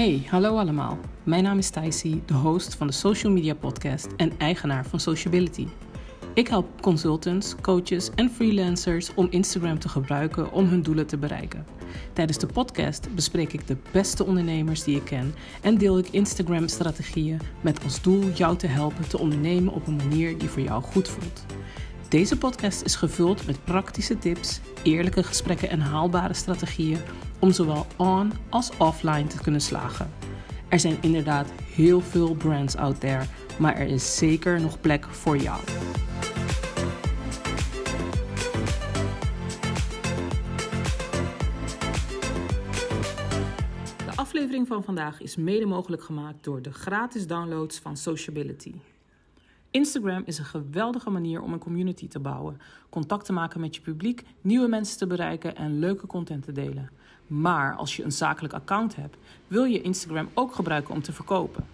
Hey, hallo allemaal. Mijn naam is Stacey, de host van de Social Media Podcast en eigenaar van Sociability. Ik help consultants, coaches en freelancers om Instagram te gebruiken om hun doelen te bereiken. Tijdens de podcast bespreek ik de beste ondernemers die ik ken en deel ik Instagram-strategieën met als doel jou te helpen te ondernemen op een manier die voor jou goed voelt. Deze podcast is gevuld met praktische tips, eerlijke gesprekken en haalbare strategieën om zowel on als offline te kunnen slagen. Er zijn inderdaad heel veel brands out there, maar er is zeker nog plek voor jou. De aflevering van vandaag is mede mogelijk gemaakt door de gratis downloads van Sociability. Instagram is een geweldige manier om een community te bouwen, contact te maken met je publiek, nieuwe mensen te bereiken en leuke content te delen. Maar als je een zakelijk account hebt, wil je Instagram ook gebruiken om te verkopen.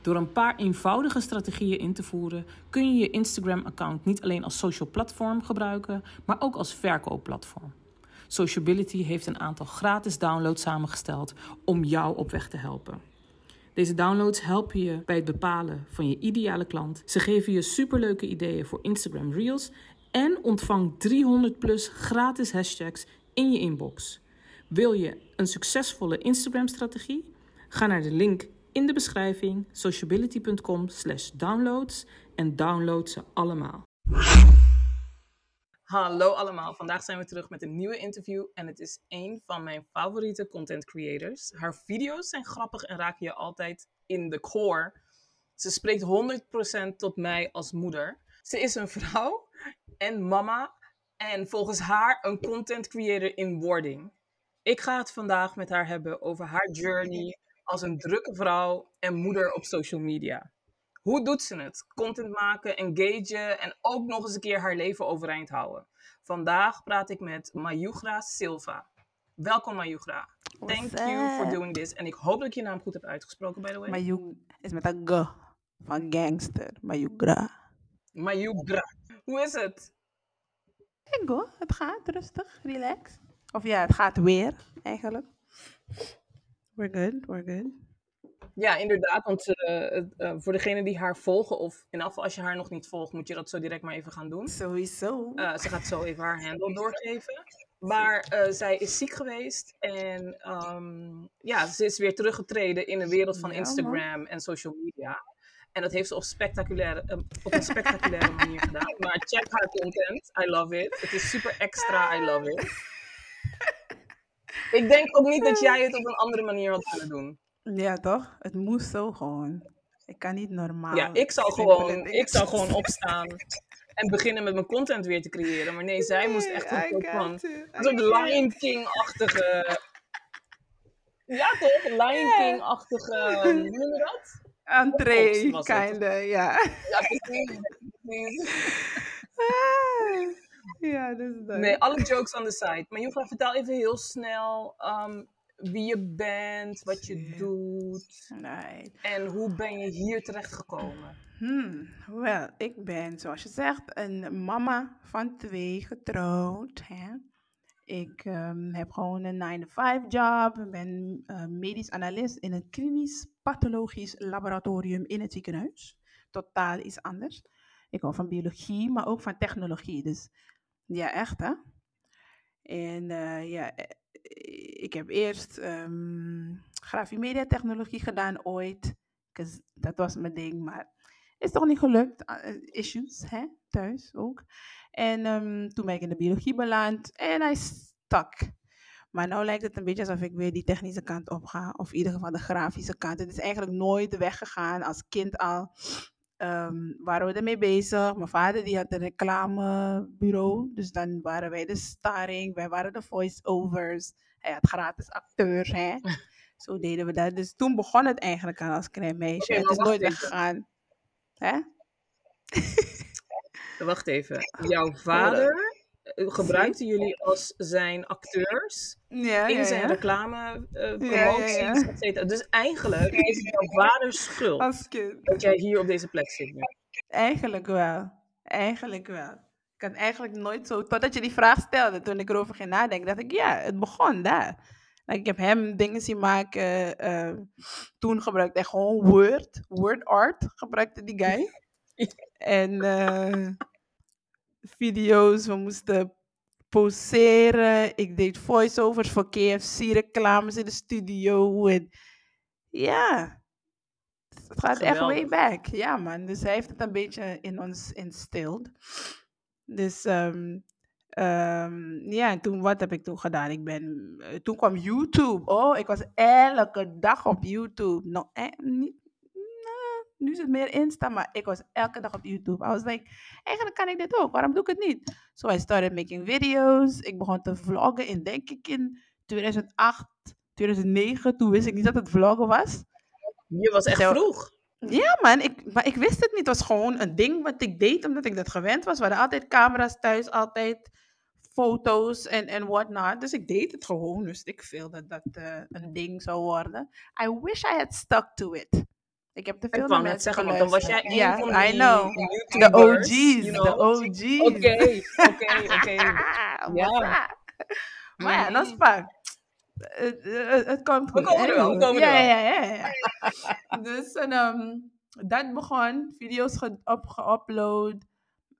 Door een paar eenvoudige strategieën in te voeren, kun je je Instagram-account niet alleen als social platform gebruiken, maar ook als verkoopplatform. Sociability heeft een aantal gratis downloads samengesteld om jou op weg te helpen. Deze downloads helpen je bij het bepalen van je ideale klant. Ze geven je superleuke ideeën voor Instagram Reels en ontvang 300 plus gratis hashtags in je inbox. Wil je een succesvolle Instagram-strategie? Ga naar de link in de beschrijving sociability.com/downloads en download ze allemaal. Hallo allemaal, vandaag zijn we terug met een nieuwe interview en het is een van mijn favoriete content creators. Haar video's zijn grappig en raken je altijd in de core. Ze spreekt 100% tot mij als moeder. Ze is een vrouw en mama en volgens haar een content creator in wording. Ik ga het vandaag met haar hebben over haar journey als een drukke vrouw en moeder op social media. Hoe doet ze het? Content maken, engagen en ook nog eens een keer haar leven overeind houden. Vandaag praat ik met Mayugra Silva. Welkom Mayugra. Thank you for doing this. En ik hoop dat ik je naam goed heb uitgesproken, by the way. Mayug is met een g van gangster. Mayugra. Mayugra. Hoe is het? Go, het gaat rustig, relax. Of ja, het gaat weer eigenlijk. We're good, we're good. Ja, inderdaad. Want uh, uh, voor degenen die haar volgen, of in afval als je haar nog niet volgt, moet je dat zo direct maar even gaan doen. Sowieso. Uh, ze gaat zo even haar handle doorgeven. Maar zij is ziek geweest en um, ja, ze is weer teruggetreden in de wereld van Instagram en social media. En dat heeft ze op, spectaculaire, op een spectaculaire manier gedaan. Maar check haar content. I love it. Het is super extra. I love it. Ik denk ook niet dat jij het op een andere manier had kunnen doen. Ja, toch? Het moest zo gewoon. Ik kan niet normaal. Ja, ik zou gewoon, ik zou gewoon opstaan en beginnen met mijn content weer te creëren. Maar nee, zij moest echt een soort van zo'n Lion King-achtige. Ja, toch? Lion King-achtige. Hoe noem je dat? Entree, kinda, ja. Ja, precies. Ja, dus dat. Nee, alle jokes on the side. Maar Juffrouw, vertel even heel snel um, wie je bent, wat je doet. En hoe ben je hier terecht gekomen? Hmm, wel, ik ben, zoals je zegt, een mama van twee, getrouwd. Hè? Ik ehm, heb gewoon een 9-to-5 job. Ik ben eh, medisch analist in een klinisch pathologisch laboratorium in het ziekenhuis. Totaal iets anders. Ik hou van biologie, maar ook van technologie. Dus ja, echt hè. En eh, ja, ik heb eerst um, grafie-media technologie gedaan ooit. Dat was mijn ding, maar is toch niet gelukt. Uh, issues, hè, thuis ook. En um, toen ben ik in de biologie beland en hij stak. Maar nu lijkt het een beetje alsof ik weer die technische kant op ga. Of in ieder geval de grafische kant. Het is eigenlijk nooit weggegaan. Als kind al um, waren we ermee bezig. Mijn vader die had een reclamebureau. Dus dan waren wij de starring. Wij waren de voice-overs. Hij had gratis acteurs, hè. Zo deden we dat. Dus toen begon het eigenlijk al als klein meisje. Het is nooit weggegaan. Hè? Wacht even. Jouw vader eh, gebruikte jullie als zijn acteurs Ja, in zijn reclame, ja, promoties, et cetera. Dus eigenlijk is het jouw vaders schuld Als kind. dat jij hier op deze plek zit nu. Eigenlijk wel. Eigenlijk wel. Ik had eigenlijk nooit zo... Totdat je die vraag stelde, toen ik erover ging nadenken, dacht ik, ja, het begon daar. Like, ik heb hem dingen zien maken. eh, toen gebruikte hij gewoon Word. Word art gebruikte die guy. en video's, we moesten poseren. Ik deed voiceovers voor KFC-reclames in de studio. En ja, het gaat echt way back. Ja, man. Dus hij heeft het een beetje in ons instilled. Dus ehm, ehm, ja, en toen, wat heb ik toen gedaan? Ik ben, eh, toen kwam YouTube. Oh, ik was elke dag op YouTube. No, eh, niet, nu is het meer Insta, maar ik was elke dag op YouTube. I was like, eigenlijk kan ik dit ook. Waarom doe ik het niet? So I started making videos. Ik begon te vloggen in, denk ik, in 2008, 2009. Toen wist ik niet dat het vloggen was. Je was echt vroeg. Ja, man, ik, maar ik wist het niet. Het was gewoon een ding wat ik deed omdat ik dat gewend was. We hadden altijd camera's thuis, altijd foto's en, en whatnot. Dus ik deed het gewoon. Dus ik veel dat dat eh, een ding zou worden. I wish I had stuck to it. Ik heb te veel naar mensen zeggen, want dan was jij een Ja, van I die know. De OG's, you de know. OG's. Oké, oké, oké. Ja. Maar ja, dat is Mhm. vaak. Het, het, het komt We goed. komen er wel, we komen ja, er wel. ja, ja, ja. dus en, ehm, dat begon, video's ge-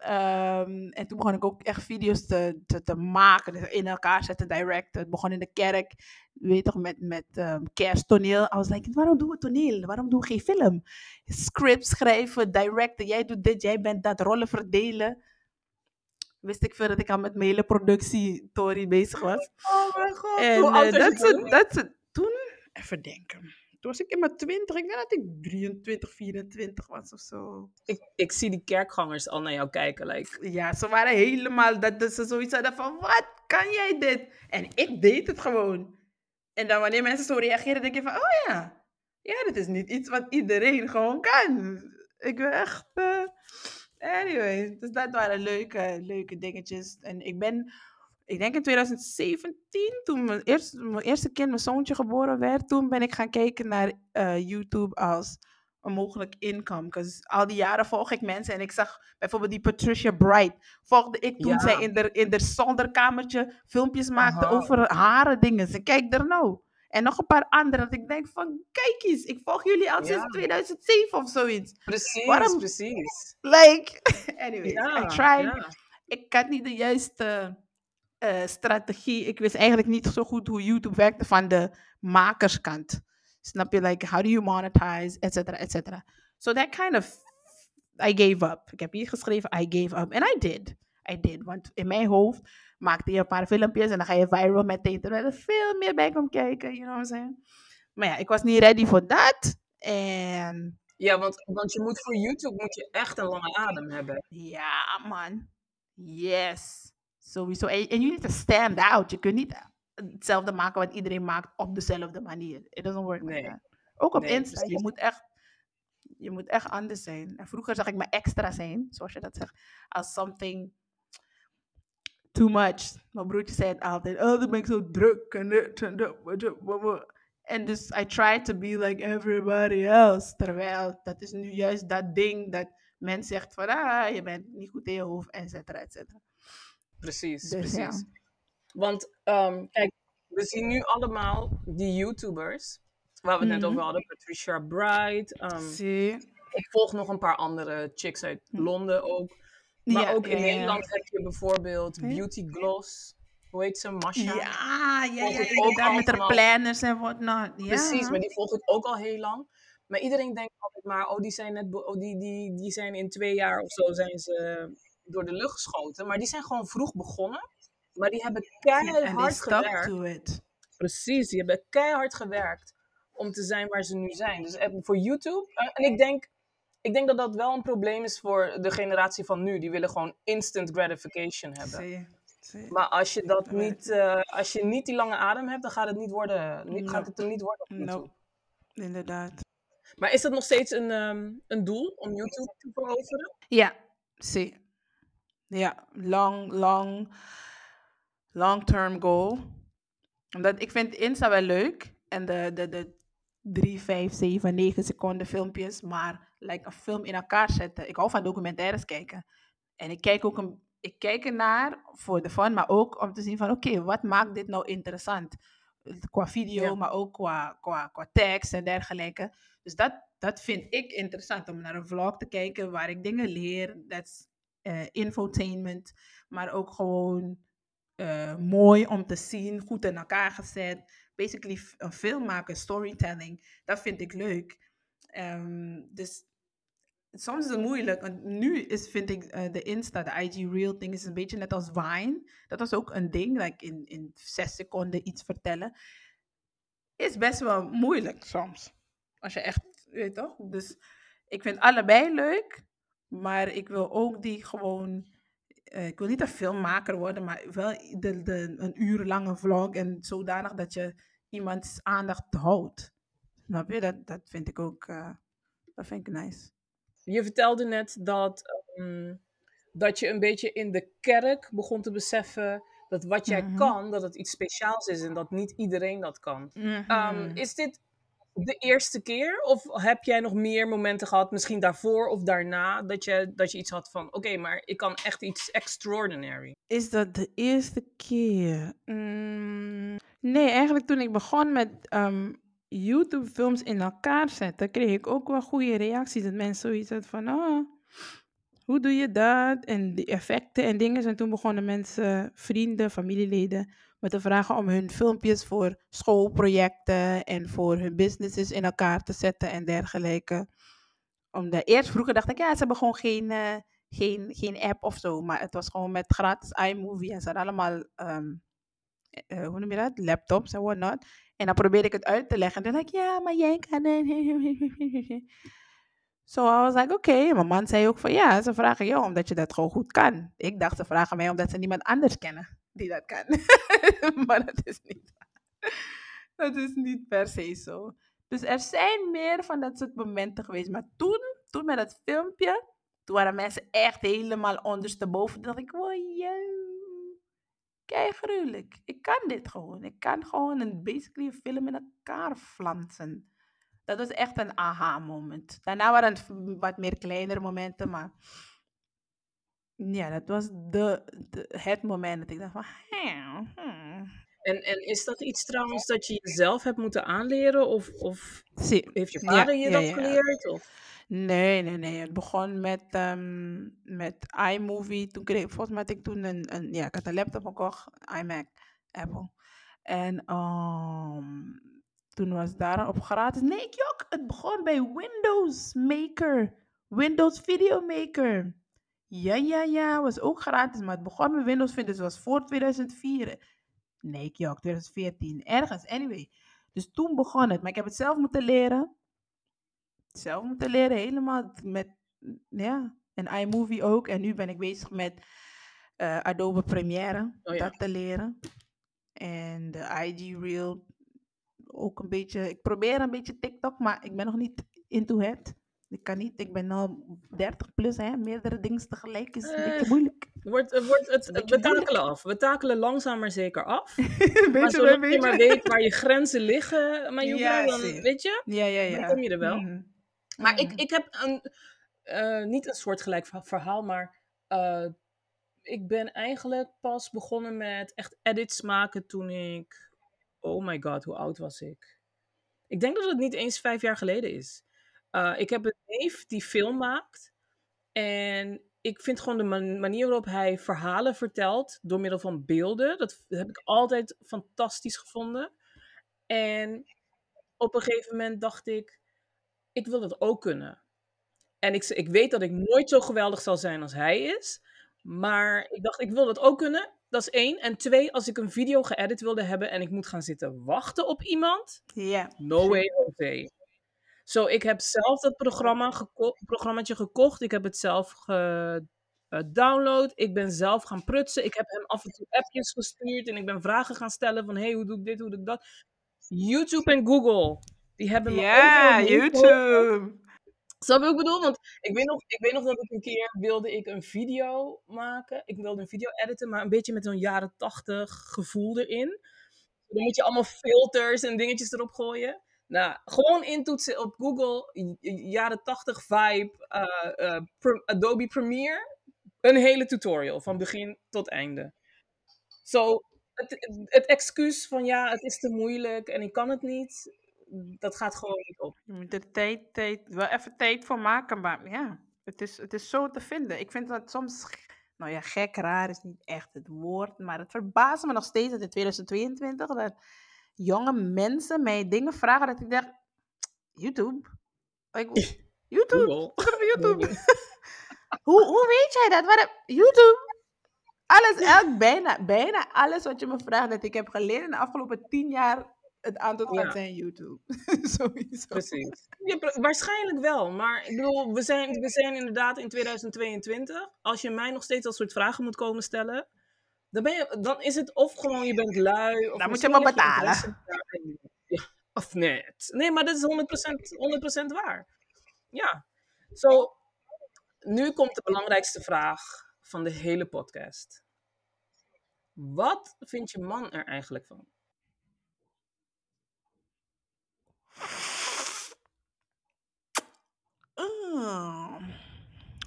Ehm, en toen begon ik ook echt video's te, te, te maken, dus in elkaar zetten, directen. Het begon in de kerk, weet toch, met, met ehm, kersttoneel. I was like, waarom doen we toneel? Waarom doen we geen film? Script schrijven, directen, jij doet dit, jij bent dat, rollen verdelen. Wist ik veel dat ik al met mijn hele productie Tory bezig was. Oh mijn god. En je dat. Toen, even denken. Toen was ik in mijn twintig. Ik denk dat ik 23, 24 was of zo. Ik, ik zie die kerkgangers al naar jou kijken. Like, Ja, ze waren helemaal dat dat ze zoiets hadden van, wat kan jij dit? En ik deed het gewoon. En dan wanneer mensen zo reageren, denk je van, oh ja. Ja, dit is niet iets wat iedereen gewoon kan. Ik ben echt... eh, Anyway, dus dat waren leuke, leuke dingetjes. En ik ben, ik denk in 2017, toen mijn eerste, mijn eerste kind, mijn zoontje geboren werd, toen ben ik gaan kijken naar eh, YouTube als een mogelijk income. Dus al die jaren volg ik mensen en ik zag bijvoorbeeld die Patricia Bright. Volgde ik toen Ja. zij in de, in de zolderkamertje filmpjes maakte Aha. over haren dingen. En kijk er nou. En nog een paar andere. Dat ik denk van, kijk eens, ik volg jullie al Ja. sinds 2007 of zoiets. precies, Waarom- precies. Like, anyway, Ja, I tried. Ik had niet de juiste eh, strategie. Ik wist eigenlijk niet zo goed hoe YouTube werkte van de makerskant. Snap je? Like, how do you monetize, et cetera, et cetera. So that kind of, I gave up. Ik heb hier geschreven, I gave up. And I did. I did. Want in mijn hoofd maakte je een paar filmpjes en dan ga je viral meteen. Terwijl er veel meer bij komt kijken, you know what I'm saying? Maar ja, ik was niet ready voor dat. En Ja, want, want je moet voor YouTube moet je echt een lange adem hebben. Ja, man. Yes. Sowieso. En, en you need to stand out. Je kunt niet hetzelfde maken wat iedereen maakt op dezelfde manier. It doesn't work Nee. like. Ook op Nee, Insta. Je moet echt... Je moet echt anders zijn. En vroeger zag ik me extra zijn, zoals je dat zegt, als something too much. Mijn broertje zei het altijd, oh, dat ben ik zo druk. En dus I try to be like everybody else. Terwijl dat is nu juist dat ding dat men zegt van, ah, je bent niet goed in je hoofd, et cetera, et cetera. Precies, Dus ja. precies. Want ehm, kijk, we zien nu allemaal die YouTubers, waar we het net Mhm. over hadden, Patricia Bright. ehm, ik volg nog een paar andere chicks uit Hm. Londen ook. Maar Ja, ook in ja. Nederland heb je bijvoorbeeld. Beauty Gloss. Hoe heet ze? Masha? Ja, ja, ook inderdaad, met haar planners en whatnot. Ja. Precies, maar die volg ik ook al heel lang. Maar iedereen denkt altijd maar, oh, die zijn, net oh, die, die, die zijn in twee jaar of zo zijn ze door de lucht geschoten. Maar die zijn gewoon vroeg begonnen. Maar die hebben keihard gewerkt. to it. Precies, die hebben keihard gewerkt om te zijn waar ze nu zijn. Dus eh, voor YouTube, eh, en ik denk, ik denk dat dat wel een probleem is voor de generatie van nu. Die willen gewoon instant gratification hebben. Zie, zie. Maar als je dat niet, eh, als je niet die lange adem hebt, dan gaat het niet worden. Niet, gaat het er niet worden op No. YouTube. Inderdaad. Maar is dat nog steeds een, ehm, een doel om YouTube te veroveren? Ja, zie. Ja, long, long, long-term goal. Omdat ik vind Insta wel leuk. En de, de, de 3, 5, 7, 9 seconden filmpjes. Maar like een film in elkaar zetten. Ik hou van documentaires kijken. En ik kijk ook een, ik kijk ernaar voor de fun, maar ook om te zien van oké, wat maakt dit nou interessant? qua video, Ja. maar ook qua, qua, qua tekst en dergelijke. Dus dat, dat vind ik interessant om naar een vlog te kijken waar ik dingen leer. Dat eh, infotainment, maar ook gewoon eh, mooi om te zien, goed in elkaar gezet. Basically een film maken, storytelling, dat vind ik leuk. Ehm, dus soms is het moeilijk. Want nu is, vind ik eh, de Insta, de IG Real ding, is een beetje net als Vine. Dat was ook een ding, like in, in zes seconden iets vertellen. Is best wel moeilijk soms. Als je echt, weet toch? Dus ik vind allebei leuk. Maar ik wil ook die gewoon... eh, ik wil niet een filmmaker worden, maar wel de, de, een uur lange vlog. En zodanig dat je iemands aandacht houdt. Snap je? Dat, dat vind ik ook... eh, dat vind ik nice. Je vertelde net dat, ehm, dat je een beetje in de kerk begon te beseffen dat wat jij Mhm. kan, dat het iets speciaals is en dat niet iedereen dat kan. Ehm, Mhm. is dit de eerste keer of heb jij nog meer momenten gehad, misschien daarvoor of daarna, dat je, dat je iets had van, oké, maar ik kan echt iets extraordinary? Is dat de eerste keer? Mm, nee, eigenlijk toen ik begon met ehm, YouTube-films in elkaar zetten, kreeg ik ook wel goede reacties. Dat mensen zoiets hadden van, oh, hoe doe je dat? En die effecten en dingen. En toen begonnen mensen, vrienden, familieleden, me te vragen om hun filmpjes voor schoolprojecten en voor hun businesses in elkaar te zetten en dergelijke. Omdat eerst vroeger dacht ik, ja, ze hebben gewoon geen, eh, geen, geen app of zo. Maar het was gewoon met gratis iMovie en ze hadden allemaal, ehm, eh, hoe noem je dat? Laptops en whatnot. En dan probeerde ik het uit te leggen. En dan dacht ik, ja, maar jij kan het. So I was like, oké. Mijn man zei ook van, ja, ze vragen jou omdat je dat gewoon goed kan. Ik dacht, ze vragen mij omdat ze niemand anders kennen die dat kan. maar dat is niet Dat is niet per se zo. Dus er zijn meer van dat soort momenten geweest. Maar toen, toen met dat filmpje, toen waren mensen echt helemaal ondersteboven. Toen dacht ik, wow, kijk gruwelijk. Ik kan dit gewoon. Ik kan gewoon een, basically een film in elkaar flansen. Dat was echt een aha-moment. Daarna waren het wat meer kleinere momenten, maar... Ja, dat was de, de, het moment dat ik dacht van... hmm, hmm. En, en is dat iets trouwens dat je jezelf hebt moeten aanleren of, of Zie, heeft je Ja, vader je ja, dat ja. geleerd? Of? Nee, nee, nee. Het begon met, ehm, met iMovie. Toen kreeg, volgens mij had ik toen een, een, ja, ik had een laptop gekocht, iMac, Apple. En ehm, toen was daar op gratis. Nee, jok, het begon bij Windows Maker. Windows Video Maker. Ja, ja, ja, was ook gratis, maar het begon met Windows Video. Dus het was voor 2004. Nee, jok, 2014. Ergens, anyway. Dus toen begon het. Maar ik heb het zelf moeten leren zelf moeten leren, helemaal met, ja, en iMovie ook. En nu ben ik bezig met eh, Adobe Premiere, Oh ja. dat te leren. En de IG Reel ook een beetje, ik probeer een beetje TikTok, maar ik ben nog niet into het. Ik kan niet, ik ben al 30 plus, hè, meerdere dingen tegelijk is een Eh, beetje moeilijk. Wordt, eh, wordt het, beetje we takelen af. We takelen langzaam maar zeker af. Maar beetje bij zolang je maar weet waar je grenzen liggen, maar Ja, dan weet je, Ja, ja, dan ja. kom je er wel. Mhm. Maar ik, Mhm. ik heb een, eh, niet een soortgelijk verha- verhaal, maar eh, ik ben eigenlijk pas begonnen met echt edits maken toen ik, oh my god, hoe oud was ik? Ik denk dat het niet eens vijf jaar geleden is. Eh, ik heb een neef die film maakt en ik vind gewoon de man- manier waarop hij verhalen vertelt door middel van beelden, dat heb ik altijd fantastisch gevonden. En op een gegeven moment dacht ik, ik wil dat ook kunnen. En ik, ik weet dat ik nooit zo geweldig zal zijn als hij is. Maar ik dacht, ik wil dat ook kunnen. Dat is één. En twee, als ik een video geëdit wilde hebben en ik moet gaan zitten wachten op iemand. Ja. No way, Jose. Zo, ik heb zelf dat programma geko programmaatje gekocht. Ik heb het zelf gedownload. ik ben zelf gaan prutsen. Ik heb hem af en toe appjes gestuurd. En ik ben vragen gaan stellen van, hey, hoe doe ik dit, hoe doe ik dat? YouTube en Google, die hebben me Ja, YouTube. Snap je wat ik bedoel? Want ik weet, nog, ik weet nog dat ik een keer wilde ik een video maken. Ik wilde een video editen, maar een beetje met zo'n jaren tachtig gevoel erin. Dan moet je allemaal filters en dingetjes erop gooien. Nou, gewoon intoetsen op Google, jaren 80 vibe, eh, eh, Adobe Premiere. Een hele tutorial, van begin tot einde. Zo, het, het excuus van ja, het is te moeilijk en ik kan het niet, dat gaat gewoon niet op. Je moet er tijd, tijd, wel even tijd voor maken, maar ja, het is, het is zo te vinden. Ik vind dat soms, nou ja, gek, raar is niet echt het woord, maar het verbaast me nog steeds dat in 2022 dat jonge mensen mij dingen vragen dat ik denk, YouTube? Like, YouTube? Google. YouTube? hoe, hoe weet jij dat? YouTube? Alles, elk, bijna, bijna alles wat je me vraagt dat ik heb geleerd in de afgelopen tien jaar, het antwoord gaat Ja. zijn YouTube. Sowieso. Precies. Ja, waarschijnlijk wel, maar ik bedoel, we zijn, we zijn inderdaad in 2022. Als je mij nog steeds dat soort vragen moet komen stellen, dan, ben je, dan is het of gewoon je bent lui. Of Dan moet je maar betalen. Ja, of net. Nee, maar dat is 100%, 100% waar. Ja. Zo, nu komt de belangrijkste vraag van de hele podcast. Wat vindt je man er eigenlijk van? Oh.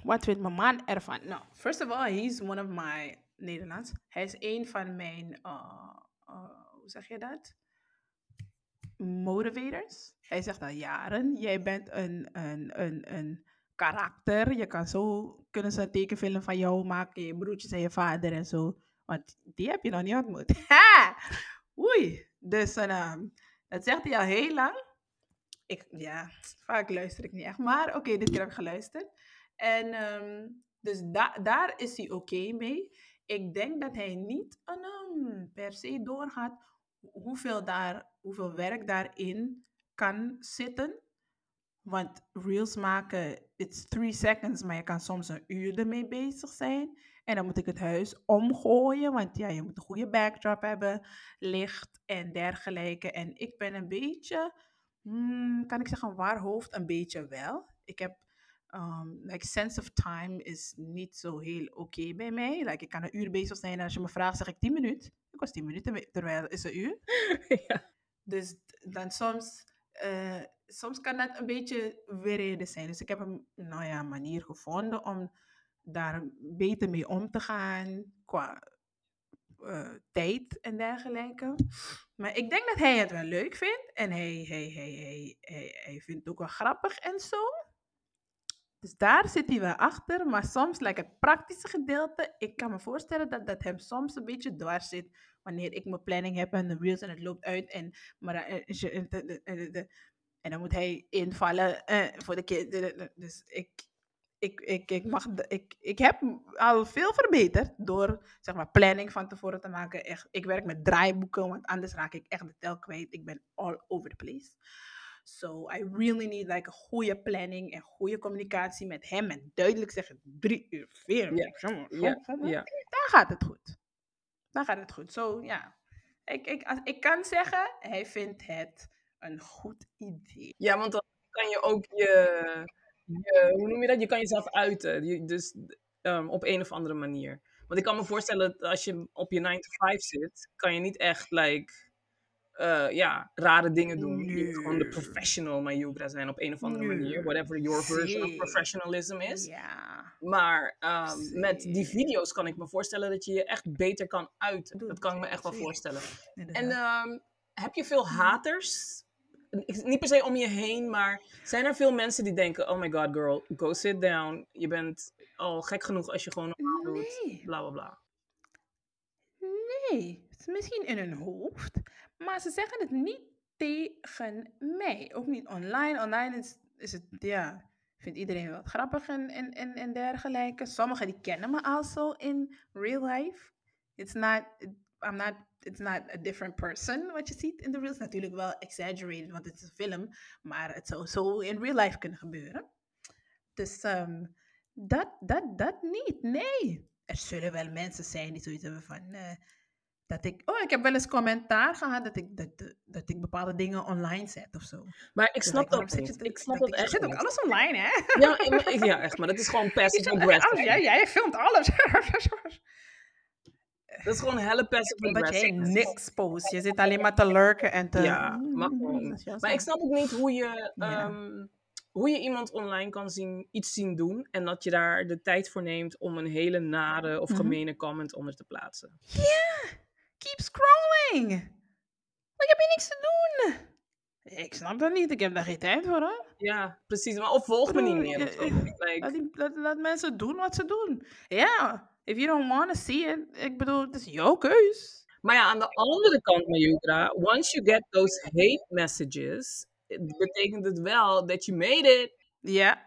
Wat vindt mijn man ervan? Nou, first of all, he's one of my Nederlands. Hij is een van mijn, uh, uh, hoe zeg je dat? Motivators. Hij zegt al jaren, jij bent een, een, een, een karakter. Je kan zo, kunnen ze een tekenfilm van jou maken, je broertjes en je vader en zo. Want die heb je nog niet ontmoet. Ha! Oei. Dus uh, dat zegt hij al heel lang. Ik, ja, vaak luister ik niet echt. Maar oké, dit keer heb ik geluisterd. En um, dus da daar is hij oké mee. Ik denk dat hij niet um, per se doorgaat hoeveel, daar, hoeveel werk daarin kan zitten. Want reels maken, it's three seconds, maar je kan soms een uur ermee bezig zijn. En dan moet ik het huis omgooien, want ja, je moet een goede backdrop hebben, licht en dergelijke. En ik ben een beetje, hmm, kan ik zeggen, waar hoofd een beetje wel. Ik heb, um, like, sense of time is niet zo heel oké okay bij mij. Like, ik kan een uur bezig zijn en als je me vraagt, zeg ik 10 minuten. Ik was 10 minuten, terwijl is een uur. ja. Dus dan soms, uh, soms kan dat een beetje weerreden zijn. Dus ik heb een nou ja, manier gevonden om daar beter mee om te gaan qua uh, tijd en dergelijke. Maar ik denk dat hij het wel leuk vindt en hij, hij, hij, hij, hij, hij vindt het ook wel grappig en zo. Dus daar zit hij wel achter, maar soms, like het praktische gedeelte, ik kan me voorstellen dat dat hem soms een beetje dwars zit wanneer ik mijn planning heb en de reels en het loopt uit en, maar, uh, en dan moet hij invallen voor de kinderen. Dus ik, ik, ik, ik, mag, ik, ik heb al veel verbeterd door zeg maar, planning van tevoren te maken. Echt, ik werk met draaiboeken, want anders raak ik echt de tel kwijt. Ik ben all over the place. So I really need like een goede planning en goede communicatie met hem. En duidelijk zeggen, drie uur, vier uur. Ja, ja, ja. Dan gaat het goed. Dan gaat het goed. Zo, so, ja. Ik, ik, als, ik kan zeggen, hij vindt het een goed idee. Ja, want dan kan je ook je, je hoe noem je dat? Je kan jezelf uiten. Je, dus um, op een of andere manier. Want ik kan me voorstellen dat als je op je 9 to 5 zit, kan je niet echt like uh, ja, rare dingen doen. Nee. Je gewoon de professional Mayugra zijn op een of andere Nee. manier. Whatever your version of professionalism is. Ja. Maar um, met die video's kan ik me voorstellen dat je je echt beter kan uiten. Dat kan ik me echt wel voorstellen. En um, heb je veel haters? Ik- Niet per se om je heen, maar zijn er veel mensen die denken: Oh my god, girl, go sit down. Je bent al gek genoeg als je gewoon normaal doet. Nee. Bla bla bla. Nee, het is misschien in hun hoofd, maar ze zeggen het niet tegen mij. Ook niet online. Online is, is het, ja, vindt iedereen wel grappig en, en, en, en dergelijke. Sommigen die kennen me al zo in real life. It's not, I'm not, it's not a different person wat je ziet in de reels. Natuurlijk wel exaggerated, want het is een film, maar het zou zo in real life kunnen gebeuren. Dus ehm, dat, dat, dat niet, nee. Er zullen wel mensen zijn die zoiets hebben van... eh, dat ik, oh, ik heb wel eens commentaar gehad dat ik, dat, dat ik bepaalde dingen online zet of zo. Maar ik snap dat je niet. het- Ik snap dat dat echt Je zet ook alles online, hè? Ja, ik- ja, echt, maar dat is gewoon Je passive alles, aggressive. jij, jij filmt alles. Dat is gewoon helle passive Omdat jij aggressive. niks post. Je zit alleen maar te lurken en te... Ja, mag gewoon. Dat is jouw Maar ik snap ook niet hoe je, ehm, hoe je iemand online kan zien, iets zien doen. En dat je daar de tijd voor neemt om een hele nare of Mhm. gemene comment onder te plaatsen. Ja, keep scrolling. Ik heb hier niks te doen. Ik snap dat niet. Ik heb daar geen tijd voor, hoor. Ja, precies. Maar of volg me niet meer. of je- Like, Laat, die- laat, laat mensen doen wat ze doen. Ja, if you don't want to see it, ik bedoel, het is jouw keus. Maar ja, aan de andere kant, Mayukra, once you get those hate messages, betekent het wel dat je made it. Ja.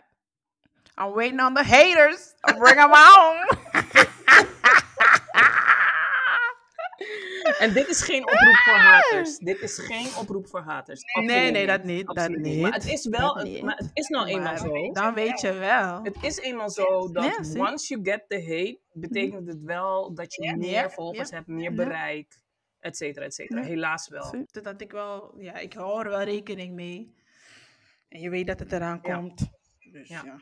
I'm waiting on the haters. I'll bring them home. En dit is geen oproep voor haters. Dit is geen oproep voor haters. Nee, Absoluut nee, dat niet, dat niet. Maar het is wel, een- maar het is nou eenmaal zo. Dan weet je wel. Het is eenmaal zo dat Ja, once you get the hate, betekent het wel dat je Ja, meer volgers ja, hebt, meer bereik, et cetera, et cetera. Helaas wel. Dat ik wel, ja, ik hou er wel rekening mee. En je weet dat het eraan komt. Dus Ja. ja.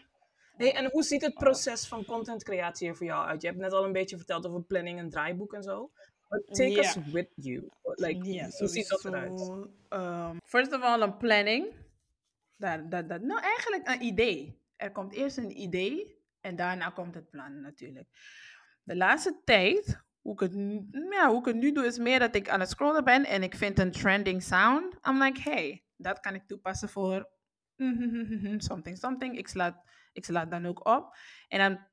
Hey, en hoe ziet het proces van contentcreatie er voor jou uit? Je hebt net al een beetje verteld over planning en draaiboek en zo. But take us with you. Like, Ja, hoe ziet dat eruit? sowieso, ehm, first of all, een planning. Dat, dat, dat, nou, eigenlijk een idee. Er komt eerst een idee en daarna komt het plan natuurlijk. De laatste tijd, hoe ik, het, nu- ja, hoe ik het nu doe, is meer dat ik aan het scrollen ben en ik vind een trending sound. I'm like, hey, dat kan ik toepassen voor something, something. Ik sla, ik dan ook op. En dan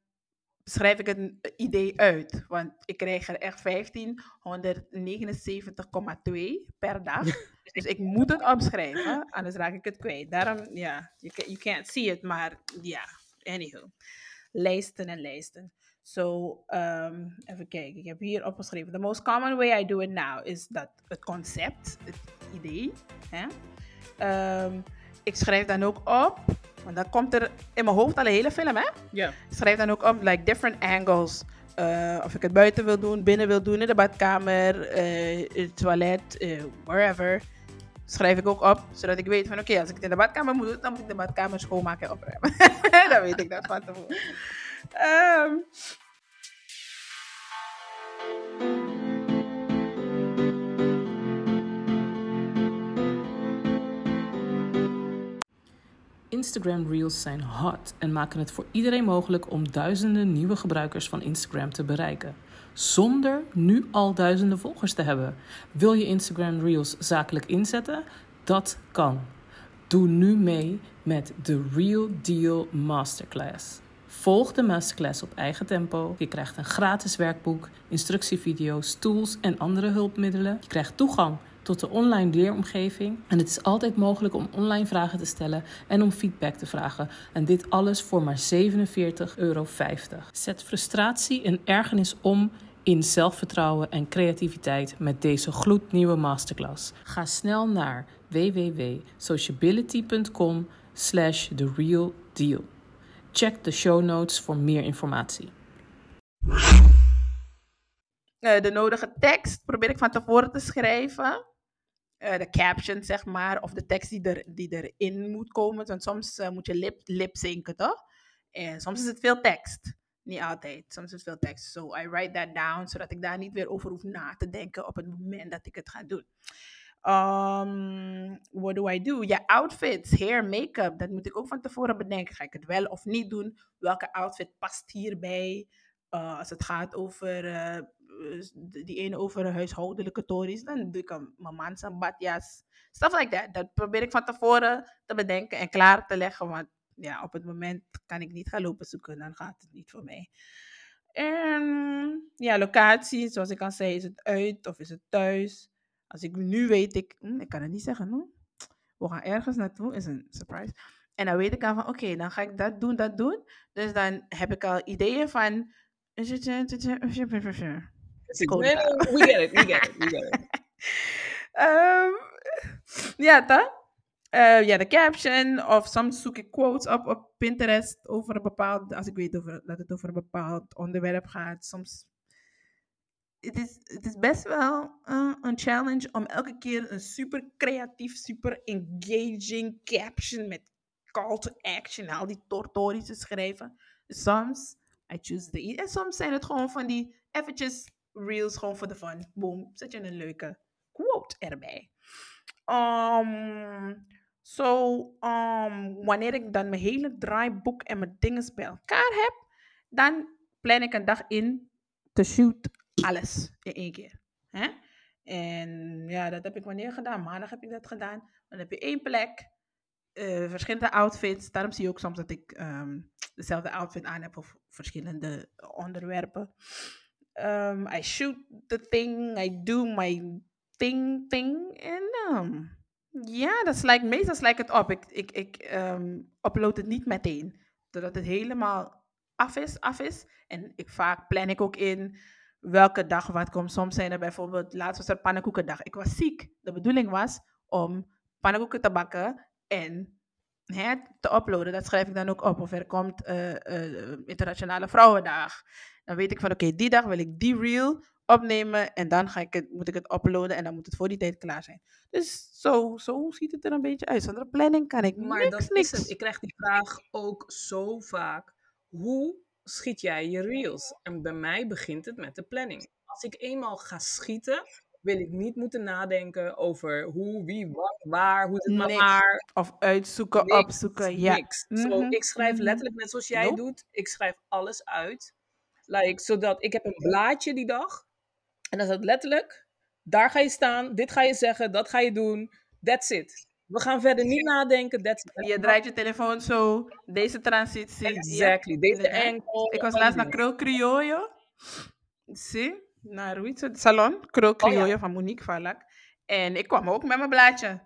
schrijf ik het idee uit. Want ik krijg er echt 1579,2 per dag. dus ik moet het opschrijven, anders raak ik het kwijt. Daarom, ja, you, ca- you can't see it, maar ja, anywho. Lijsten en lijsten. So, um, even kijken, ik heb hier opgeschreven. The most common way I do it now is dat het concept, het idee. Hè? Ehm, ik schrijf dan ook op, want dan komt er in mijn hoofd al een hele film, hè? Ja. Schrijf dan ook op, like, different angles. Eh, of ik het buiten wil doen, binnen wil doen, in de badkamer, eh, in het toilet, eh, wherever. Schrijf ik ook op, zodat ik weet van, oké, als ik het in de badkamer moet doen, dan moet ik de badkamer schoonmaken en opruimen. dan weet ik dat van tevoren. Ehm, Instagram Reels zijn hot en maken het voor iedereen mogelijk om duizenden nieuwe gebruikers van Instagram te bereiken. Zonder nu al duizenden volgers te hebben. Wil je Instagram Reels zakelijk inzetten? Dat kan. Doe nu mee met de Real Deal Masterclass. Volg de masterclass op eigen tempo. Je krijgt een gratis werkboek, instructievideo's, tools en andere hulpmiddelen. Je krijgt toegang tot de online leeromgeving. En het is altijd mogelijk om online vragen te stellen en om feedback te vragen. En dit alles voor maar 47,50 euro. Zet frustratie en ergernis om in zelfvertrouwen en creativiteit met deze gloednieuwe masterclass. Ga snel naar www.sociability.com slash the real deal. Check de show notes voor meer informatie. eh, de nodige tekst probeer ik van tevoren te schrijven. Eh, de caption, zeg maar, of de tekst die, er, die erin moet komen. Want soms eh, moet je lip, lip zinken, toch? En soms is het veel tekst. Niet altijd. Soms is het veel tekst. So I write that down, zodat ik daar niet weer over hoef na te denken op het moment dat ik het ga doen. Um, what do I do? Ja, outfits, hair, make-up. Dat moet ik ook van tevoren bedenken. Ga ik het wel of niet doen? Welke outfit past hierbij? Uh, als het gaat over uh, die ene over huishoudelijke tories, dan doe ik mijn man zijn badjas. Stuff like that. Dat probeer ik van tevoren te bedenken en klaar te leggen. Want ja, op het moment kan ik niet gaan lopen zoeken. Dan gaat het niet voor mij. En ja, locatie, zoals ik al zei, is het uit of is het thuis? Als ik nu weet, ik, hm, ik kan het niet zeggen, no? we gaan ergens naartoe, is een surprise. En dan weet ik al van, oké, dan ga ik dat doen, dat doen. Dus dan heb ik al ideeën van... We get it, we get it, we get it. um, ja, toch? Uh, ja, de caption. Of soms zoek ik quotes op op Pinterest over een bepaald... Als ik weet over, dat het over een bepaald onderwerp gaat. Soms... Het is, het is best wel uh, een challenge om elke keer een super creatief, super engaging caption met call to action, al die tortories te schrijven. Soms, I choose the... En soms zijn het gewoon van die eventjes reels, gewoon voor de fun. Boom, zet je een leuke quote erbij. Um, so, um, wanneer ik dan mijn hele draaiboek en mijn dingen bij elkaar heb, dan plan ik een dag in te shoot alles in één keer. Hè? En ja, dat heb ik wanneer gedaan? Maandag heb ik dat gedaan. Dan heb je één plek, eh, verschillende outfits. Daarom zie je ook soms dat ik ehm, dezelfde outfit aan heb of verschillende onderwerpen. Um, I shoot the thing, I do my thing, thing. En um, ja, dat slijkt, meestal slijkt het op. Ik, ik, ik um, upload het niet meteen. Doordat het helemaal af is, af is. En ik, vaak plan ik ook in welke dag wat komt. Soms zijn er bijvoorbeeld, laatst was er pannenkoekendag. Ik was ziek. De bedoeling was om pannenkoeken te bakken en hè, te uploaden. Dat schrijf ik dan ook op. Of er komt uh, uh, Internationale Vrouwendag. Dan weet ik van oké, okay, die dag wil ik die reel opnemen en dan ga ik het, moet ik het uploaden en dan moet het voor die tijd klaar zijn. Dus zo, zo ziet het er een beetje uit. Zonder planning kan ik maar niks, dat niks. Is het. Ik krijg die vraag ook zo vaak. Hoe schiet jij je reels? En bij mij begint het met de planning. Als ik eenmaal ga schieten, wil ik niet moeten nadenken over hoe, wie, wat, waar, hoe het maar. Of uitzoeken, niks, opzoeken, ja. Niks. Mm -hmm. ik schrijf mhm. letterlijk net zoals jij doet. Ik schrijf alles uit. Like, zodat ik heb een blaadje die dag. En dan staat letterlijk, daar ga je staan, dit ga je zeggen, dat ga je doen. That's it. We gaan verder niet nadenken. That's it. Je draait je telefoon zo, deze transitie. Exactly, deze enkel. Ik was laatst naar Krul Criollo. Zie, naar hoe het? Salon, Krul Criollo oh, ja. van Monique Valak. En ik kwam ook met mijn blaadje.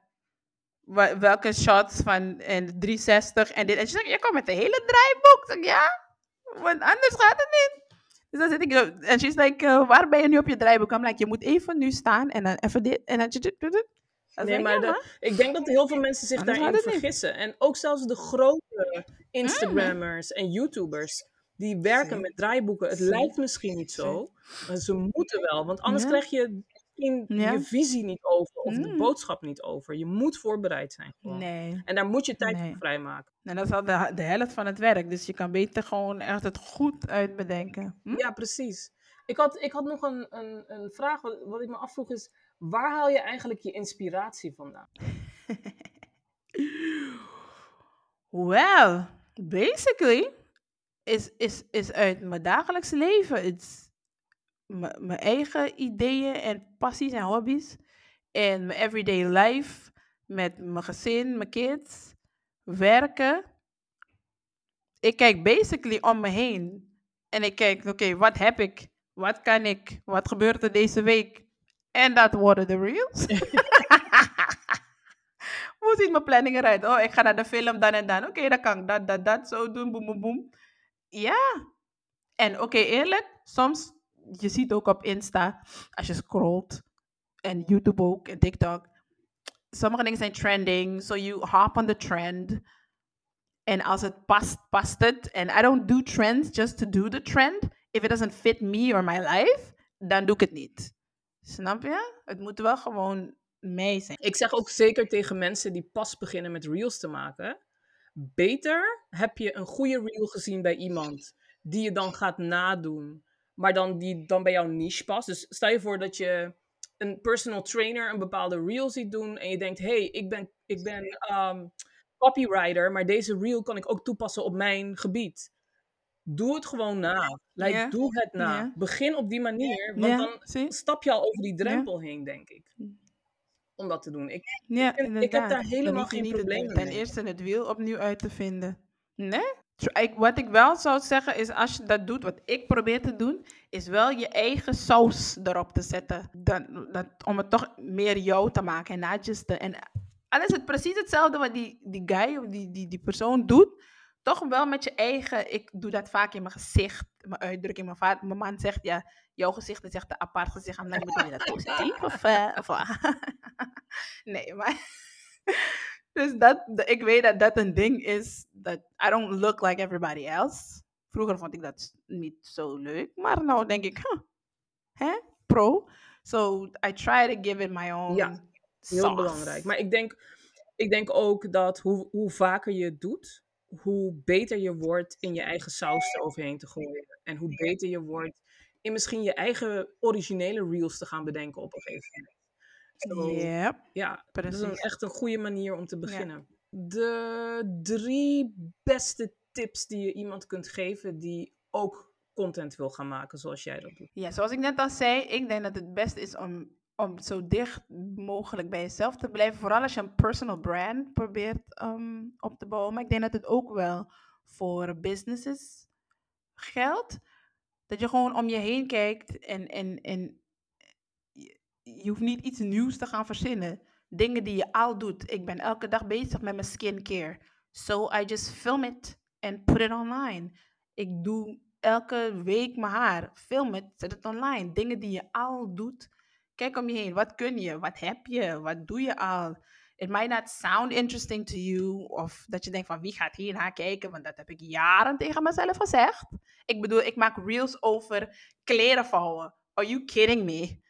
Welke shots van en 360 en dit. En ze zegt, je komt met de hele draaiboek. Ik zeg, ja, want anders gaat het niet. Dus dan zit ik, en she's like, uh, waar ben je nu op je draaiboek? I'm like, je moet even nu staan en dan even dit, en dan... Nee, maar de, ik denk dat heel veel mensen zich daarin vergissen. En ook zelfs de grote Instagrammers en YouTubers, die werken met draaiboeken. Het lijkt misschien niet zo, maar ze moeten wel. Want anders krijg je je visie niet over of de mm. boodschap niet over. Je moet voorbereid zijn. Gewoon. Nee. En daar moet je tijd voor vrijmaken. En dat is al de, de helft van het werk. Dus je kan beter gewoon echt het goed uitbedenken. Hm? Ja, precies. Ik had, ik had nog een, een, een vraag. Wat, wat ik me afvroeg is: waar haal je eigenlijk je inspiratie vandaan? well, basically is, is, is uit mijn dagelijks leven. It's, mijn eigen ideeën en passies en hobby's. En mijn everyday life met mijn gezin, mijn kids, werken. Ik kijk basically om me heen. En ik kijk, oké, wat heb ik? Wat kan ik? Wat gebeurt er deze week? En dat worden de reels. Hoe ziet mijn planning eruit? Oh, ik ga naar de film dan en dan. Oké, dan kan ik dat, dat, dat zo doen. Boem, boem, boem. Ja. En oké, eerlijk, soms je ziet ook op Insta, als je scrolt, en YouTube ook, en TikTok, sommige dingen zijn trending, so you hop on the trend. En als het past, past het. En I don't do trends just to do the trend. If it doesn't fit me or my life, dan doe ik het niet. Snap je? Het moet wel gewoon mee zijn. Ik zeg ook zeker tegen mensen die pas beginnen met reels te maken. Beter heb je een goede reel gezien bij iemand die je dan gaat nadoen maar dan die dan bij jouw niche past. Dus stel je voor dat je een personal trainer een bepaalde reel ziet doen en je denkt, hey, ik ben, ik ben um, copywriter, maar deze reel kan ik ook toepassen op mijn gebied. Doe het gewoon na. Like, Doe het na. Begin op die manier, want dan stap je al over die drempel heen, denk ik. Om dat te doen. Ik, ik, ik, heb daar helemaal geen probleem mee. Ten eerste het wiel opnieuw uit te vinden. Nee? Ik, wat ik wel zou zeggen is, als je dat doet, wat ik probeer te doen, is wel je eigen saus erop te zetten. Dan, dat, om het toch meer jou te maken en not just de, En al is het precies hetzelfde wat die, die guy of die, die, die persoon doet, toch wel met je eigen. Ik doe dat vaak in mijn gezicht, mijn uitdrukking. Mijn, vader, mijn man zegt, ja, jouw gezicht is echt een apart gezicht. Dan bedoel je dat positief? Of, uh, of nee, maar. Dus dat, ik weet dat dat een ding is. Dat I don't look like everybody else. Vroeger vond ik dat niet zo leuk. Maar nu denk ik, huh, hè? pro. So I try to give it my own Ja, heel belangrijk. Maar ik denk, ik denk ook dat hoe, hoe vaker je het doet, hoe beter je wordt in je eigen saus eroverheen te gooien. En hoe beter je wordt in misschien je eigen originele reels te gaan bedenken op een gegeven moment. Ja, ja, dat is echt een goede manier om te beginnen. De drie beste tips die je iemand kunt geven die ook content wil gaan maken zoals jij dat doet. Ja, zoals ik net al zei, ik denk dat het beste is om om zo dicht mogelijk bij jezelf te blijven. Vooral als je een personal brand probeert ehm, op te bouwen. Maar ik denk dat het ook wel voor businesses geldt. Dat je gewoon om je heen kijkt en, en, en je, je hoeft niet iets nieuws te gaan verzinnen. Dingen die je al doet. Ik ben elke dag bezig met mijn skincare. So I just film it and put it online. Ik doe elke week mijn haar. Film het, zet het online. Dingen die je al doet. Kijk om je heen. Wat kun je? Wat heb je? Wat doe je al? It might not sound interesting to you. Of dat je denkt van wie gaat hier naar kijken? Want dat heb ik jaren tegen mezelf gezegd. Ik bedoel, ik maak reels over kleren vouwen. Are you kidding me?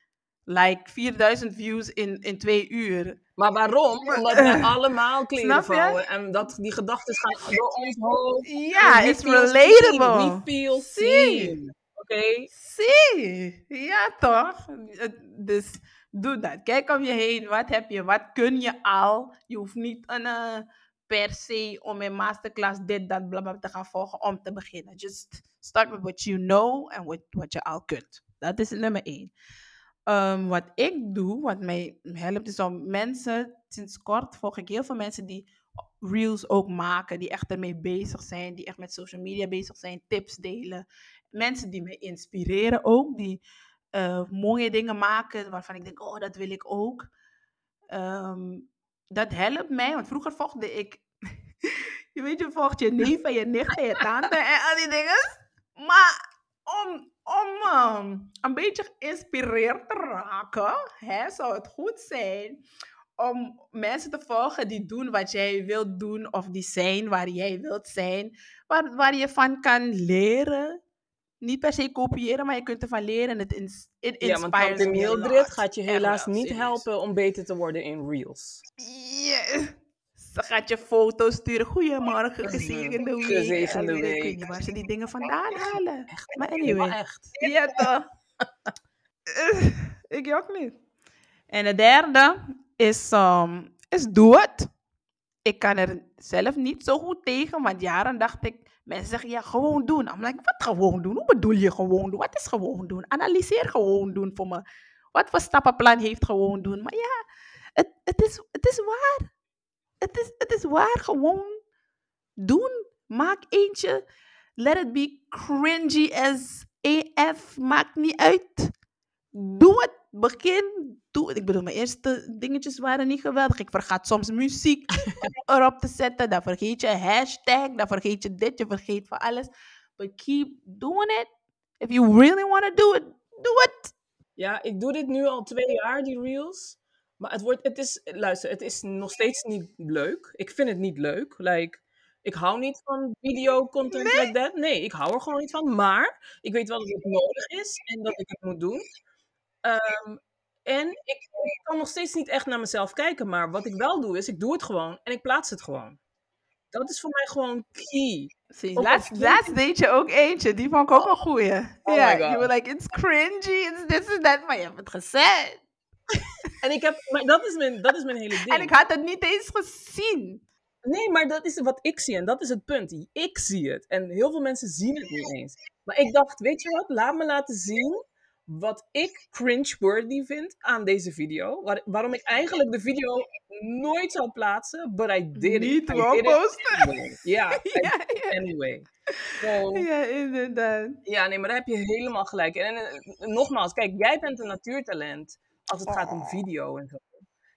Like 4000 views in, in twee uur. Maar waarom? Omdat wij allemaal kleren vouwen. En dat, die gedachten gaan door ons hoofd. Ja, We it's relatable. We feel seen. Zie, ja toch? Dus doe dat. Kijk om je heen. Wat heb je? Wat kun je al? Je hoeft niet een, eh, per se om in masterclass dit, dat, blablabla te gaan volgen om te beginnen. Just start with what you know en what je al kunt. Dat is nummer één. Ehm, wat ik doe, wat mij helpt, is om mensen, sinds kort volg ik heel veel mensen die reels ook maken, die echt ermee bezig zijn, die echt met social media bezig zijn, tips delen. Mensen die me inspireren ook, die eh, mooie dingen maken waarvan ik denk, oh, dat wil ik ook. Ehm, dat helpt mij, want vroeger volgde ik, je weet, je volgt je neef en je nicht en je tante en al die dingen. Maar om, om ehm, een beetje geïnspireerd te raken, hè, zou het goed zijn om mensen te volgen die doen wat jij wilt doen of die zijn waar jij wilt zijn, waar, waar je van kan leren. Niet per se kopiëren, maar je kunt ervan leren en het ins it Ja, want a Mildred gaat je Echt helaas niet helpen om beter te worden in reels. Ja. Ze gaat je foto's sturen. Goedemorgen, gezegende week. Gezegende En Ik weet week. niet waar ze die dingen vandaan halen. Maar Maar anyway. echt. Ja, toch? Eh, ik ook niet. En de derde is, ehm, is doe het. Ik kan er zelf niet zo goed tegen, want jaren dacht ik, mensen zeggen ja, gewoon doen. I'm like, wat gewoon doen? Hoe bedoel je gewoon doen? Wat is gewoon doen? Analyseer gewoon doen voor me. Wat voor stappenplan heeft gewoon doen? Maar ja, het, het, is, het is waar. Het is, het is waar, gewoon doen. Maak eentje. Let it be cringy as AF. Maakt niet uit. Doe het. Begin. Doe het. Ik bedoel, mijn eerste dingetjes waren niet geweldig. Ik vergat soms muziek erop te zetten. Dan vergeet je hashtag. Dan vergeet je dit. Je vergeet van alles. But keep doing it. If you really want to do it, do it. Ja, ik doe dit nu al twee jaar, die reels. Maar het wordt, het is, luister, het is nog steeds niet leuk. Ik vind het niet leuk. Like, ik hou niet van video content like that. Nee, ik hou er gewoon niet van. Maar ik weet wel dat het nodig is en dat ik het moet doen. Ehm, en ik, ik kan nog steeds niet echt naar mezelf kijken. Maar wat ik wel doe, is ik doe het gewoon en ik plaats het gewoon. Dat is voor mij gewoon key. Zie, Ook laatst, laatst deed je ook eentje. Die vond ik ook een goeie. Oh ja, my God. you were like, it's cringy, it's this and that. Maar je hebt het gezegd. En ik heb, maar dat is mijn, dat is mijn hele ding. En ik had het niet eens gezien. Nee, maar dat is wat ik zie en dat is het punt. Ik zie het en heel veel mensen zien het niet eens. Maar ik dacht, weet je wat, laat me laten zien wat ik cringe-worthy vind aan deze video. Waar- waarom ik eigenlijk de video nooit zou plaatsen, but I did it. Niet it posten. anyway. Ja, anyway. So, Ja, inderdaad. ja, nee, maar daar heb je helemaal gelijk. En eh, nogmaals, kijk, jij bent een natuurtalent als het gaat om Oh. video en zo.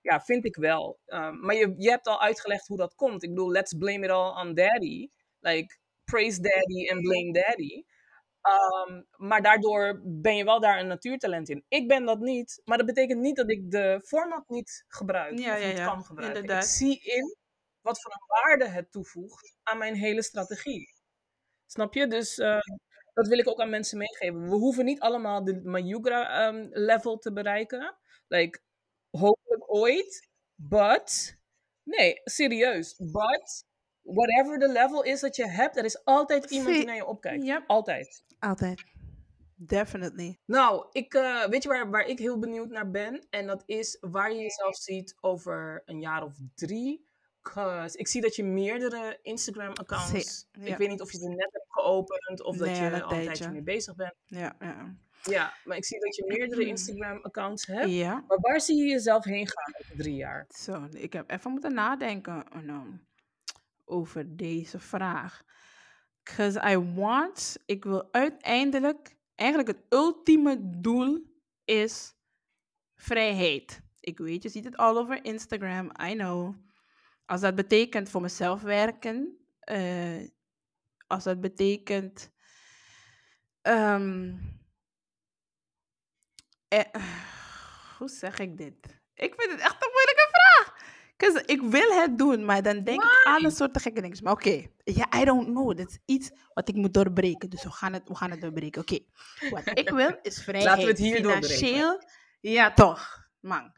Ja, vind ik wel. Um, maar je, je hebt al uitgelegd hoe dat komt. Ik bedoel, let's blame it all on daddy. Like, praise daddy and blame daddy. Um, maar daardoor ben je wel daar een natuurtalent in. Ik ben dat niet, maar dat betekent niet dat ik de format niet gebruik. Ja, of ja, niet ja, kan gebruiken. inderdaad. Ik zie in wat voor een waarde het toevoegt aan mijn hele strategie. Snap je? Dus eh, dat wil ik ook aan mensen meegeven. We hoeven niet allemaal de Mayugra ehm, level te bereiken. Like, hopelijk ooit. But, nee, serieus. But, whatever the level is dat je hebt, er is altijd iemand die naar je opkijkt. Yep. Altijd. Altijd. Definitely. Nou, ik, eh, weet je waar, waar ik heel benieuwd naar ben? En dat is waar je jezelf ziet over een jaar of drie. 'Cause ik zie dat je meerdere Instagram-accounts... Ja. Ik weet niet of je ze net hebt geopend of dat Nee, je al een al een tijdje mee bezig bent. Ja, ja. Ja, maar ik zie dat je meerdere Instagram-accounts hebt. Ja. Maar waar zie je jezelf heen gaan over drie jaar? Zo, ik heb even moeten nadenken oh, over deze vraag. Because I want, ik wil uiteindelijk, eigenlijk het ultieme doel is vrijheid. Ik weet, je ziet het all over Instagram, I know. Als dat betekent voor mezelf werken, eh, als dat betekent. eh, hoe zeg ik dit? Ik vind het echt een. 'Cause ik wil het doen, maar dan denk ik aan een soort gekke dingen. Maar oké, ja, I don't know. Dat is iets wat ik moet doorbreken. Dus we gaan het, we gaan het doorbreken. Oké, wat ik wil is vrijheid. Laten we het hier doorbreken. Financieel, ja toch, man.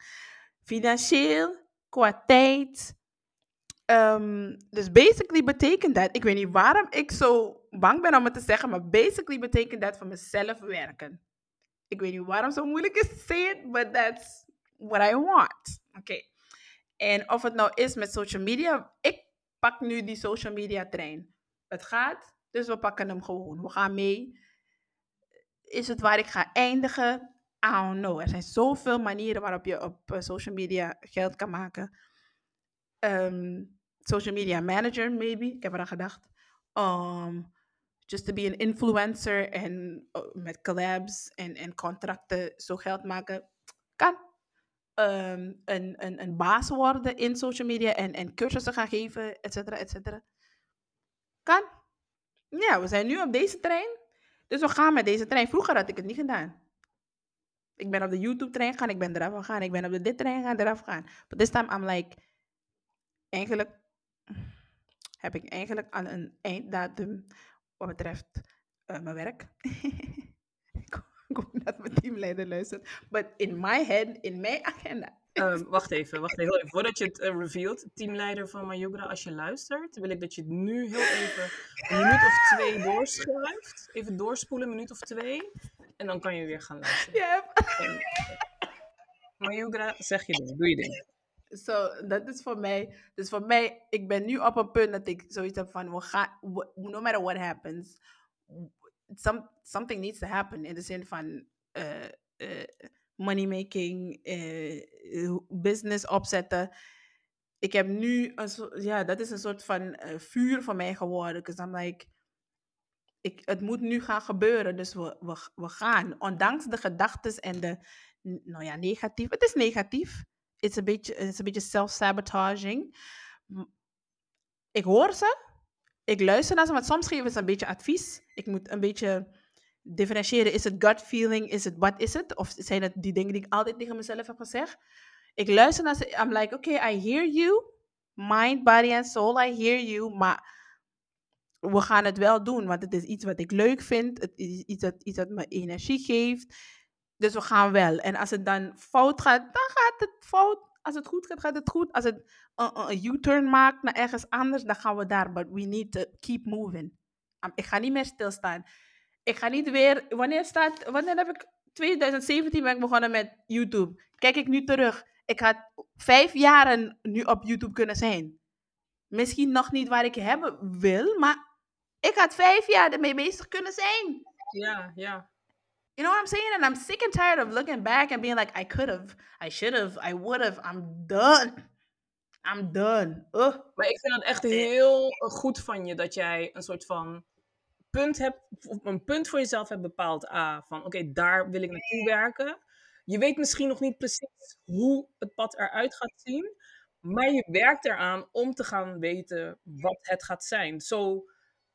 Financieel, qua tijd. Ehm, dus basically betekent dat, ik weet niet waarom ik zo bang ben om het te zeggen, maar basically betekent dat voor mezelf werken. Ik weet niet waarom het zo moeilijk is te zeggen, but that's what I want. Oké. En of het nou is met social media, ik pak nu die social media trein. Het gaat, dus we pakken hem gewoon. We gaan mee. Is het waar ik ga eindigen? I don't know. Er zijn zoveel manieren waarop je op eh, social media geld kan maken. Ehm, social media manager, maybe. Ik heb eraan gedacht. Um, just to be an influencer en uh, met collabs en, en contracten zo geld maken. Kan. Ehm, een, baas worden in social media en, en cursussen gaan geven, et cetera, et cetera. Kan. Ja, we zijn nu op deze trein. Dus we gaan met deze trein. Vroeger had ik het niet gedaan. Ik ben op de YouTube-trein gegaan, ik ben eraf gegaan. Ik ben op de dit trein gegaan, eraf gegaan. But this time I'm like, eigenlijk heb ik eigenlijk aan een einddatum wat betreft eh, mijn werk. dat mijn teamleider luistert. But in my head, in mijn agenda. Ehm, wacht even, wacht even. Voordat je het uh, revealt, teamleider van Mayugra, als je luistert, wil ik dat je het nu heel even een minuut of twee doorschuift. Even doorspoelen, een minuut of twee. En dan kan je weer gaan luisteren. Yep. Mayugra, zeg je ding, doe je ding. Zo, dat is voor mij. Dus voor mij, ik ben nu op een punt dat ik zoiets heb van, we gaan, no matter what happens, some, something needs to happen. In de zin van eh, eh, money making, eh, business opzetten. Ik heb nu, een, ja, dat is een soort van vuur voor mij geworden. Because I'm like, ik, het moet nu gaan gebeuren, dus we, we, we gaan. Ondanks de gedachten en de, nou ja, negatief. Het is negatief. Het is een beetje, beetje self-sabotaging. Ik hoor ze. Ik luister naar ze, want soms geven ze een beetje advies. Ik moet een beetje differentiëren. Is het gut feeling? Is het wat is het? Of zijn het die dingen die ik altijd tegen mezelf heb gezegd? Ik luister naar ze. I'm like, okay, I hear you. Mind, body and soul, I hear you. Maar we gaan het wel doen, want het is iets wat ik leuk vind. Het is iets dat, iets dat me energie geeft. Dus we gaan wel. En als het dan fout gaat, dan gaat het fout. Als het goed gaat, gaat het goed. Als het een U-turn maakt naar ergens anders, dan gaan we daar. But we need to keep moving. Um, ik ga niet meer stilstaan. Ik ga niet weer... Wanneer, staat, wanneer heb ik... 2017 ben ik begonnen met YouTube. Kijk ik nu terug. Ik had vijf jaren nu op YouTube kunnen zijn. Misschien nog niet waar ik hebben wil, maar ik had vijf jaar ermee bezig kunnen zijn. Ja, ja. You know what I'm saying? And I'm sick and tired of looking back and being like, I could have, I should have, I would have. I'm done. I'm done. Ugh. Maar ik vind het echt heel goed van je dat jij een soort van punt hebt, of een punt voor jezelf hebt bepaald. A, van oké, daar wil ik naartoe werken. Je weet misschien nog niet precies hoe het pad eruit gaat zien, maar je werkt eraan om te gaan weten wat het gaat zijn. So,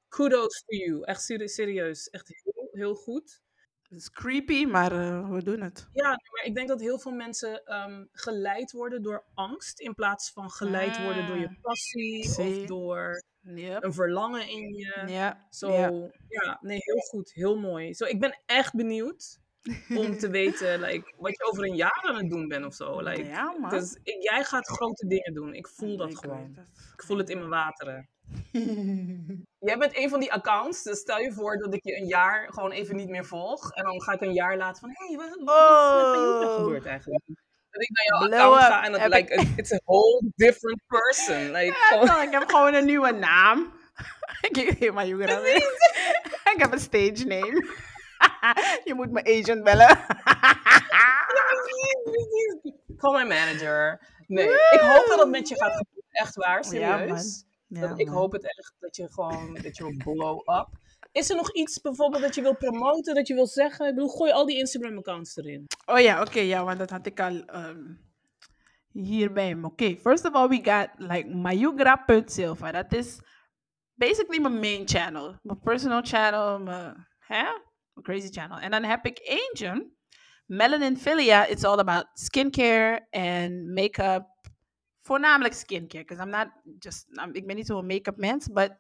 kudos to you. Echt seri- serieus. Echt heel, heel goed. Het is creepy, maar eh, we doen het. Ja, maar ik denk dat heel veel mensen ehm, geleid worden door angst in plaats van geleid worden door je Mm. passie of door Yep. een verlangen in je. Ja. Zo, ja. ja. nee, heel goed, heel mooi. Zo, ik ben echt benieuwd om te weten like, wat je over een jaar aan het doen bent of zo. Like, Ja, man. Dus ik- jij gaat grote dingen doen. Ik voel dat Ik gewoon. Ik voel het in mijn wateren. Jij bent een van die accounts, dus stel je voor dat ik je een jaar gewoon even niet meer volg. En dan ga ik een jaar later van, hé, hey, wat, wat is er gebeurd eigenlijk? Dat ik naar jouw Blow account up. ga en dat like, it- it's a whole different person. Like, Ja, gewoon- ik heb gewoon een nieuwe naam. ik aan Ik heb een stage name. je moet mijn agent bellen. Call my manager. Nee, ik hoop dat het met je gaat gebeuren. Echt waar, serieus. Ja, Dat- ik man. hoop het echt dat je gewoon, dat je blow up. Is er nog iets bijvoorbeeld dat je wil promoten, dat je wil zeggen? Ik bedoel, gooi al die Instagram-accounts erin. Oh ja, oké, ja, want dat had ik al me. Oké, first of all, we got like mayugra.silva. Dat is basically mijn main channel. Mijn personal channel, mijn, crazy channel. En dan heb ik eentje, Melanin Filia. It's all about skincare en make-up. Voornamelijk skincare, because I'm not just, I'm- ik ben niet zo'n make-up mens, but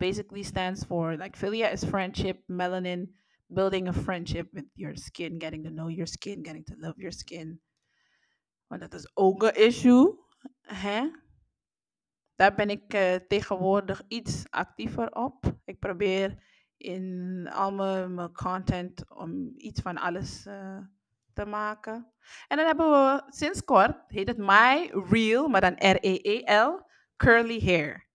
basically stands for, like, Filia is friendship, Melanin building a friendship with your skin, getting to know your skin, getting to love your skin. Want dat is ook een issue. Hè? Daar ben ik eh, tegenwoordig iets actiever op. Ik probeer in al mijn, mijn content om iets van alles eh, te maken. En dan hebben we sinds kort, heet het My Real, maar dan R-E-E-L, Curly Hair.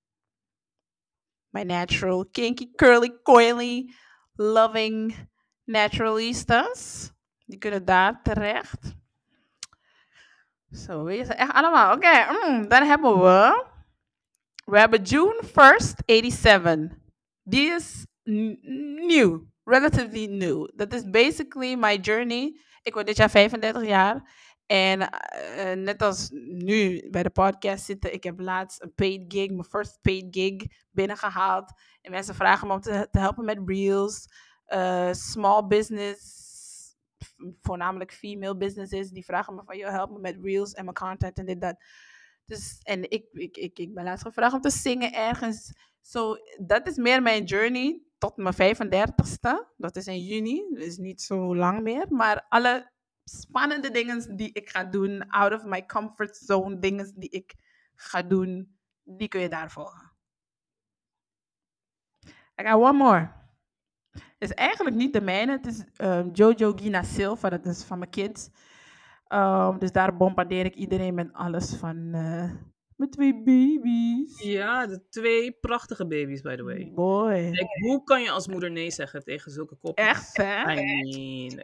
My natural, kinky, curly, coily, loving naturalistas. Die kunnen daar terecht. Zo, weet je echt allemaal. Oké, mm, dan hebben we. We hebben June 1st, 87. Die is nieuw. Relatively new. Dat is basically my journey. Ik word dit jaar 35 jaar. En eh, net als nu bij de podcast zitten, ik heb laatst een paid gig, mijn first paid gig binnengehaald. En mensen vragen me om te, helpen met reels, eh, small business, voornamelijk female businesses, die vragen me van, joh, help me met reels en mijn content en dit, dat. Dus, en ik, ik, ik, ik ben laatst gevraagd om te zingen ergens. So, dat is meer mijn journey tot mijn 35ste. Dat is in juni, dus niet zo lang meer. Maar alle spannende dingen die ik ga doen, out of my comfort zone dingen die ik ga doen, die kun je daar volgen. I got one more. Het is eigenlijk niet de mijne. Het is ehm, Jojo Gina Silva. Dat is van mijn kids. Ehm, dus daar bombardeer ik iedereen met alles van eh, mijn twee baby's. Ja, de twee prachtige baby's, by the way. Boy. Kijk, hoe kan je als moeder nee zeggen tegen zulke kopjes? Echt, hè? I mean,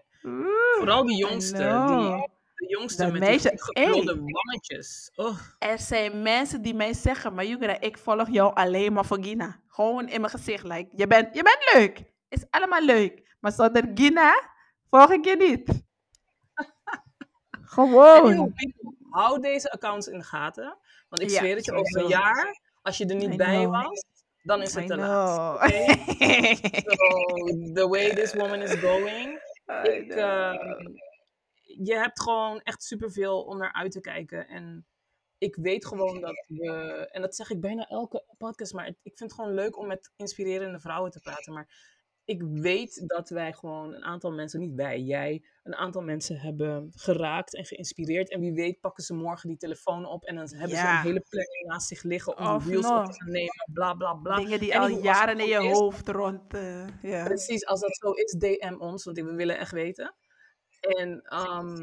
vooral die I jongste. Die, de jongste met meisje- die gekrulde Hey. wammetjes. Oh, Er zijn mensen die mij zeggen, maar Yugra, ik volg jou alleen maar voor Gina. Gewoon in mijn gezicht, like, je bent, je bent leuk. Is allemaal leuk. Maar zonder Gina volg ik je niet. Gewoon. Hou deze accounts in de gaten. Want ik Ja, zweer het je, over een jaar, als je er niet I bij know. was, dan is het I te laat. So, the way this woman is going, ik, ehm, je hebt gewoon echt superveel om naar uit te kijken. En ik weet gewoon dat we, en dat zeg ik bijna elke podcast, maar ik vind het gewoon leuk om met inspirerende vrouwen te praten. Maar ik weet dat wij gewoon een aantal mensen, niet wij, jij, een aantal mensen hebben geraakt en geïnspireerd. En wie weet pakken ze morgen die telefoon op en dan hebben ze een hele planning naast zich liggen om Of op te nemen, bla bla bla. Dingen die al jaren in je is, hoofd rond. eh. Precies, als dat zo is, DM ons, want we willen echt weten. En, ehm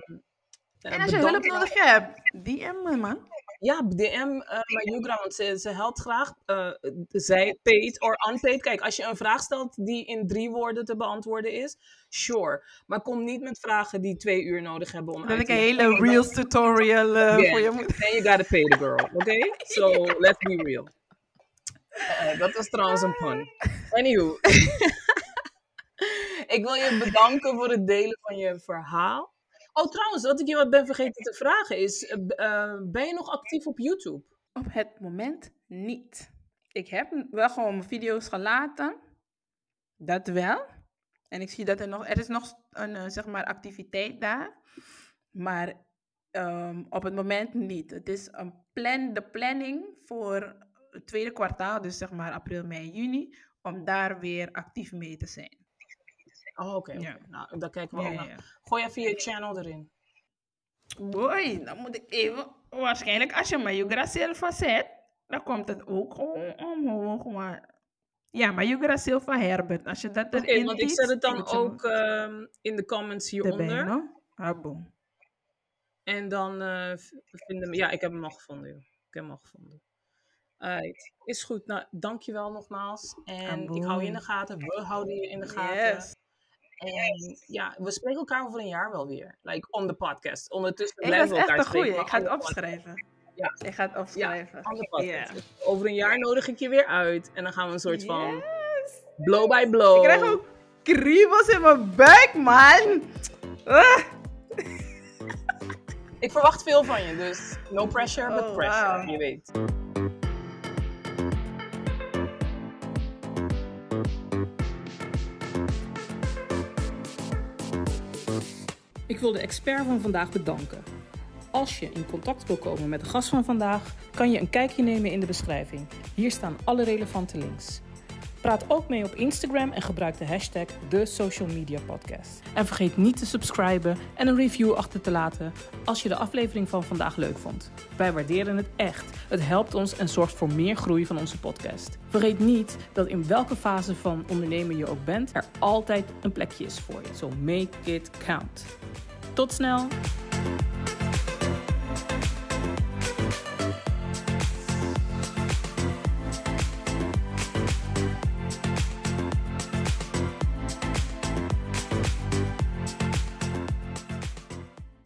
eh, En als je hulp nodig hebt, DM me, man. Ja, DM uh, Mayugra, want ze, ze helpt graag. eh, zij, paid or unpaid. Kijk, als je een vraag stelt die in drie woorden te beantwoorden is, sure. Maar kom niet met vragen die twee uur nodig hebben om Dat uit ik te een hele dan- Reels tutorial eh, Yeah. voor je moet. Then you gotta pay the girl, oké? So, let's be real. Eh, dat was trouwens een pun. Anywho. ik wil je bedanken voor het delen van je verhaal. Oh, trouwens, wat ik je wat ben vergeten te vragen is, eh, eh, ben je nog actief op YouTube? Op het moment niet. Ik heb wel gewoon mijn video's gelaten. Dat wel. En ik zie dat er nog, er is nog een eh, zeg maar activiteit daar. Maar ehm, op het moment niet. Het is een plan, de planning voor het tweede kwartaal, dus zeg maar april, mei, juni, om daar weer actief mee te zijn. Oh, oké. Ja. Nou, daar kijken we Ja, ook naar. Gooi even je channel erin. Boy, dan moet ik even. Waarschijnlijk als je Mayugra Silva zet, dan komt het ook gewoon omhoog. Maar ja, Mayugra Silva Herbert. Als je dat erin want ik zet het dan ook ehm, in de comments hieronder. no? Abo. En dan eh, vinden we... Ja, ik heb hem al gevonden. Joh. Ik heb hem al gevonden. Alright. Is goed. Nou, dankjewel nogmaals. En ik hou je in de gaten. We houden je in de gaten. Yes. En ja, we spreken elkaar over een jaar wel weer. Like on the podcast. Ondertussen Hey, blijven we echt elkaar spreken. Ik ga het opschrijven. Ja. Ik ga het opschrijven. Ja. Dus over een jaar nodig ik je weer uit. En dan gaan we een soort van blow by blow. Ik krijg ook kriebels in mijn buik, man. Ik verwacht veel van je, dus no pressure, but Oh, pressure. Je weet. Ik wil de expert van vandaag bedanken. Als je in contact wil komen met de gast van vandaag, kan je een kijkje nemen in de beschrijving. Hier staan alle relevante links. Praat ook mee op Instagram en gebruik de hashtag de Social Media Podcast. En vergeet niet te subscriben en een review achter te laten als je de aflevering van vandaag leuk vond. Wij waarderen het echt. Het helpt ons en zorgt voor meer groei van onze podcast. Vergeet niet dat in welke fase van ondernemen je ook bent, er altijd een plekje is voor je. So make it count. Tot snel!